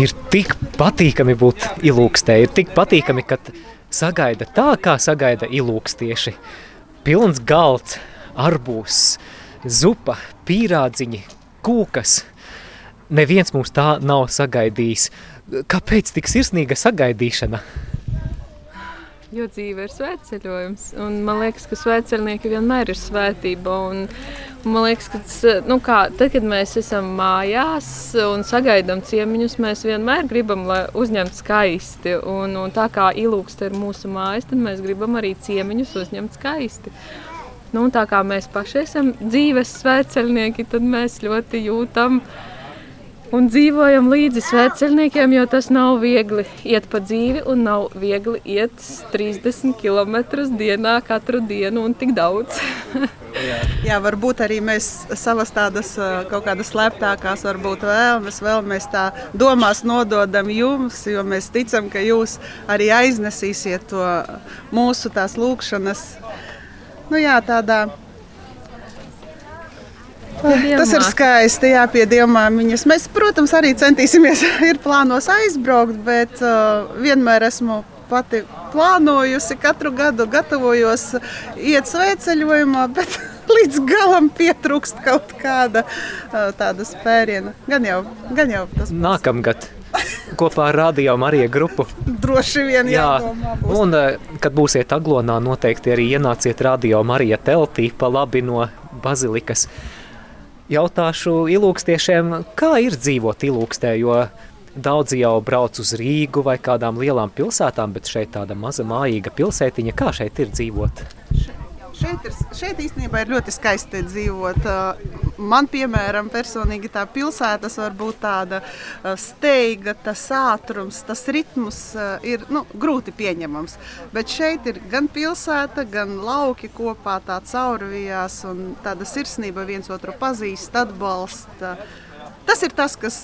Ir tik patīkami būt ilūkstē, ir tik patīkami, kad sagaida tā, kā sagaida ilūkstieši. Pilns galds, arbūs, zupa, pīrādziņi, kūkas. Neviens mums tā nav sagaidījis. Kāpēc tik sirsnīga sagaidīšana? Jo dzīve ir svētceļojums, un man liekas, ka svētceļnieki vienmēr ir svētība. Un, un man liekas, ka tas, nu kā, tad, kad mēs esam mājās un sagaidām ciemiņus, mēs vienmēr gribam, lai uzņemtu skaisti. Un, un tā kā ilūksta ir mūsu mājas, tad mēs gribam arī ciemiņus uzņemt skaisti. Nu, tā kā mēs paši esam dzīves svētceļnieki, tad mēs ļoti jūtam uh, un dzīvojam līdzi svētceļniekiem, jo tas nav viegli iet pa dzīvi un nav viegli iet 30 km dienā katru dienu un tik daudz. jā. varbūt arī mēs savas tādas kaut kādas slēptākās varbūt vēlmes, vēl mēs tā domās nododam jums, jo mēs ticam, ka jūs arī aiznesīsiet to mūsu tās lūkšanas. Nu jā, tādā Tas ir skaisti, jā, pie dievmāmiņas. Mēs, protams, arī centīsimies, ir plānos aizbraukt, bet uh, vienmēr esmu pati plānojusi, katru gadu gatavojos iet svētceļojumā, bet līdz galam pietrūkst kaut kāda uh, tāda spēriena. Gan jau, gan jau tas. Nākamgad. Kopā ar Radio Mariju grupu. Droši vien, jā. Jādomā, būs. un, uh, kad būsiet Aglonā, noteikti arī ienāciet Radio Marija teltī pa labi no bazilikas. Jautāšu ilūkstiešiem, kā ir dzīvot ilūkstē, jo daudzi jau brauc uz Rīgu vai kādām lielām pilsētām, bet šeit tāda maza mājīga pilsētiņa, kā šeit ir dzīvot? Šeit, ir, šeit īstenībā ir ļoti skaisti dzīvot. Man, piemēram, personīgi tā pilsētas var būt tāda steiga, tas ātrums, tas ritms ir nu, grūti pieņemams. Bet šeit ir gan pilsēta, gan lauki kopā tā caurvijās un tāda sirsnība viens otru pazīst, atbalsta. Tas ir tas, kas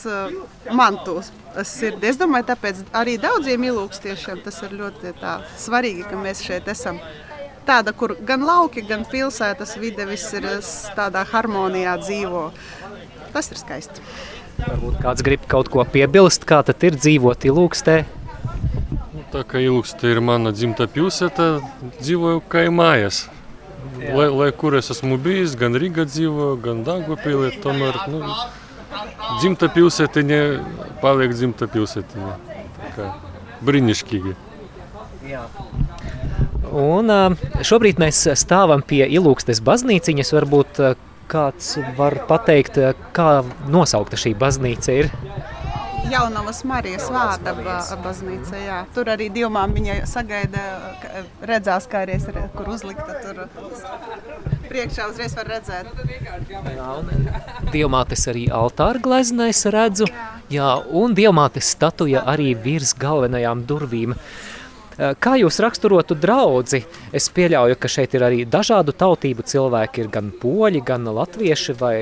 man tos sirdī. Es domāju, tāpēc arī daudziem ilūkstiešiem tas ir ļoti tā, svarīgi, ka mēs šeit esam tāda, kur gan lauki, gan pilsētas vide viss ir tādā harmonijā dzīvo. Tas ir skaisti. Varbūt kāds grib kaut ko piebilst, kā tad ir dzīvot Ilūkstē? Nu, tā kā Ilūkstē ir mana dzimta pilsēta, dzīvoju kā mājās. Lai, lai kur es esmu bijis, gan Rīgā dzīvoju, gan Dāngopīlē, tomēr nu, dzimta pilsētiņa paliek dzimta pilsētiņa. Tā kā brīnišķīgi. Jā. Un šobrīd mēs stāvam pie Ilūkstes baznīciņas. Varbūt kāds var pateikt, kā nosaukta šī baznīca ir? Jaunavas Marijas vārda baznīca. Jā. Tur arī dievmāmiņa sagaida, redzās, kā arī ir, kur uzlikta. Tur priekšā uzreiz var redzēt. Jā, un dievmātes arī altāra gleznais redzu. Jā, un dievmātes statuja arī virs galvenajām durvīm. Uh, kā jūs raksturotu draudzi? Es pieļauju, ka šeit ir arī dažādu tautību cilvēki, ir gan poļi, gan latvieši, vai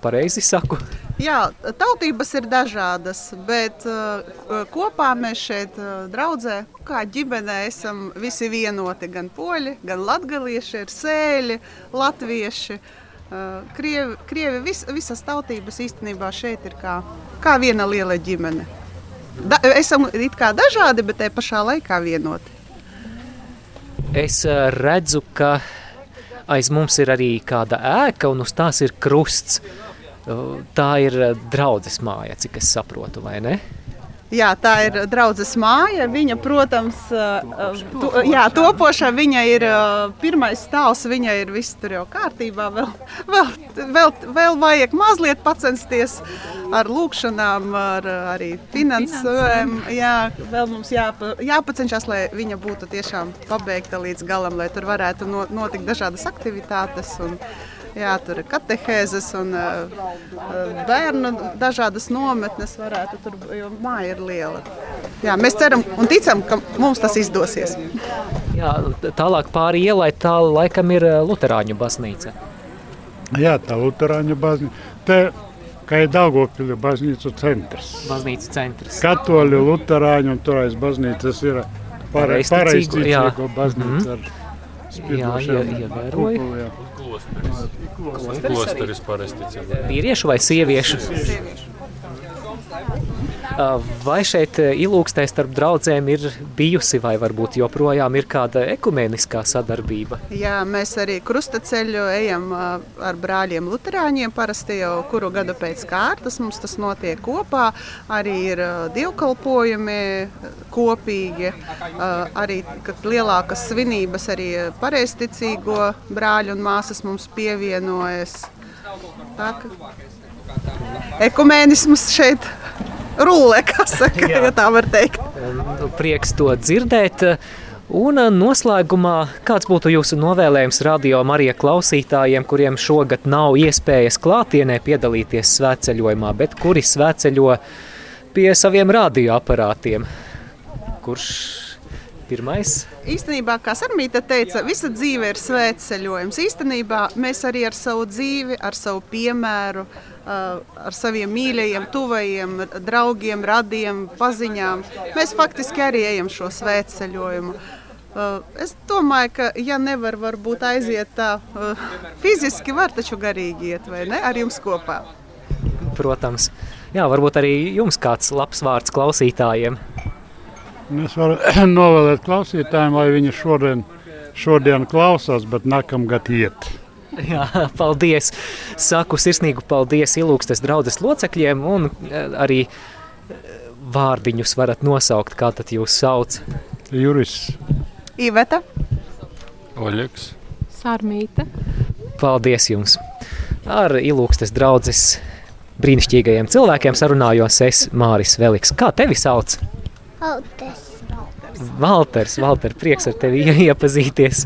pareizi saku? Jā, tautības ir dažādas, bet uh, kopā mēs šeit uh, draudzē, kā ģimenē, esam visi vienoti. Gan poļi, gan latgalieši, ir sēļi, latvieši, krievi, krievi vis, visas tautības īstenībā šeit ir kā, kā viena liela ģimene. Da, esam it kā dažādi, bet te pašā laikā vienoti. Es eh, redzu, ka aiz mums ir arī kāda ēka, un uz tās ir krusts. Tā ir eh, draudzes māja, cik es saprotu, vai ne? Jā, tā ir draudzes māja. Viņa, protams, to, jā, topošā viņa ir pirmais stāvs. Viņa ir viss tur jau kārtībā. Vēl, vēl, vēl, vēl vajag mazliet pacensties ar lūkšanām, ar arī finansēm. Jā, vēl mums jāpa, jāpacenšas, lai viņa būtu tiešām pabeigta līdz galam, lai tur varētu notikt dažādas aktivitātes. Un, Jā, tur ir katehēzes un uh, bērnu dažādas nometnes. Varētu, tur, jo māja ir liela. Jā, mēs ceram un ticam, ka mums tas izdosies. Jā, tālāk pāri ielai tā laikam ir Lutāņu baznīca. Jā, tā Lutāņu baznīca. Te, kā ir Daugopili baznīcu centrs. Baznīca centrs. Katoļu, Lutāņu un toreiz baznīcas ir pareizticīgo baznīca. Mm -hmm. Jā, ievēroju. Klosteris. Klosteris parasti cilvēki. Vīriešu vai sieviešu? Sieviešu. Vai šeit ilūkstē starp draudzēm ir bijusi vai varbūt joprojām ir kāda ekumeniskā sadarbība? Jā, mēs arī krustaceļu ejam ar brāļiem Lutāņiem. Parasti jau kuru gadu pēc kārtas mums tas notiek kopā. Arī ir dievkalpojumi kopīgi, arī kad lielākas svinības arī pareizticīgo brāļu un māsas mums pievienojas. Tā, ka ekumēnisms šeit rullē, kā saka, ja tā var teikt. Um, Prieks to dzirdēt. Un uh, noslēgumā, kāds būtu jūsu novēlējums radio Marija klausītājiem, kuriem šogad nav iespējas klātienē piedalīties svētceļojumā, bet kuri svētceļo pie saviem radioaparātiem? Kurš pirmais? Īstenībā, kā Sarmīta teica, visa dzīve ir svētceļojums. Īstenībā mēs arī ar savu dzīvi, ar savu piemēru, ā, ar saviem mīļajiem, tuvajiem, draugiem, radiem, paziņām, mēs faktiski arī ejam šo svētceļojumu. Ā, Es domāju, ka, ja nevar varbūt aiziet tā ā, fiziski, var taču garīgi iet, vai ne, ar jums kopā. Protams. Jā, varbūt arī jums kāds labs vārds klausītājiem. Es varu novēlēt klausītājiem, lai viņi šodien, šodien klausās, bet nākamgad iet. Jā, paldies! Saku sirsnīgu paldies Ilūkstes draudzes locekļiem un eh, arī eh, vārdiņus varat nosaukt, kā tad jūs sauc. Juris, Iveta, Oļegs. Sārmīte. Paldies jums! Ar Ilūkstes draudzes brīnišķīgajiem cilvēkiem sarunājos es Māris Veliks. Kā tevi sauc? Altes. Valters, Valter, prieks ar tevi ie- iepazīties.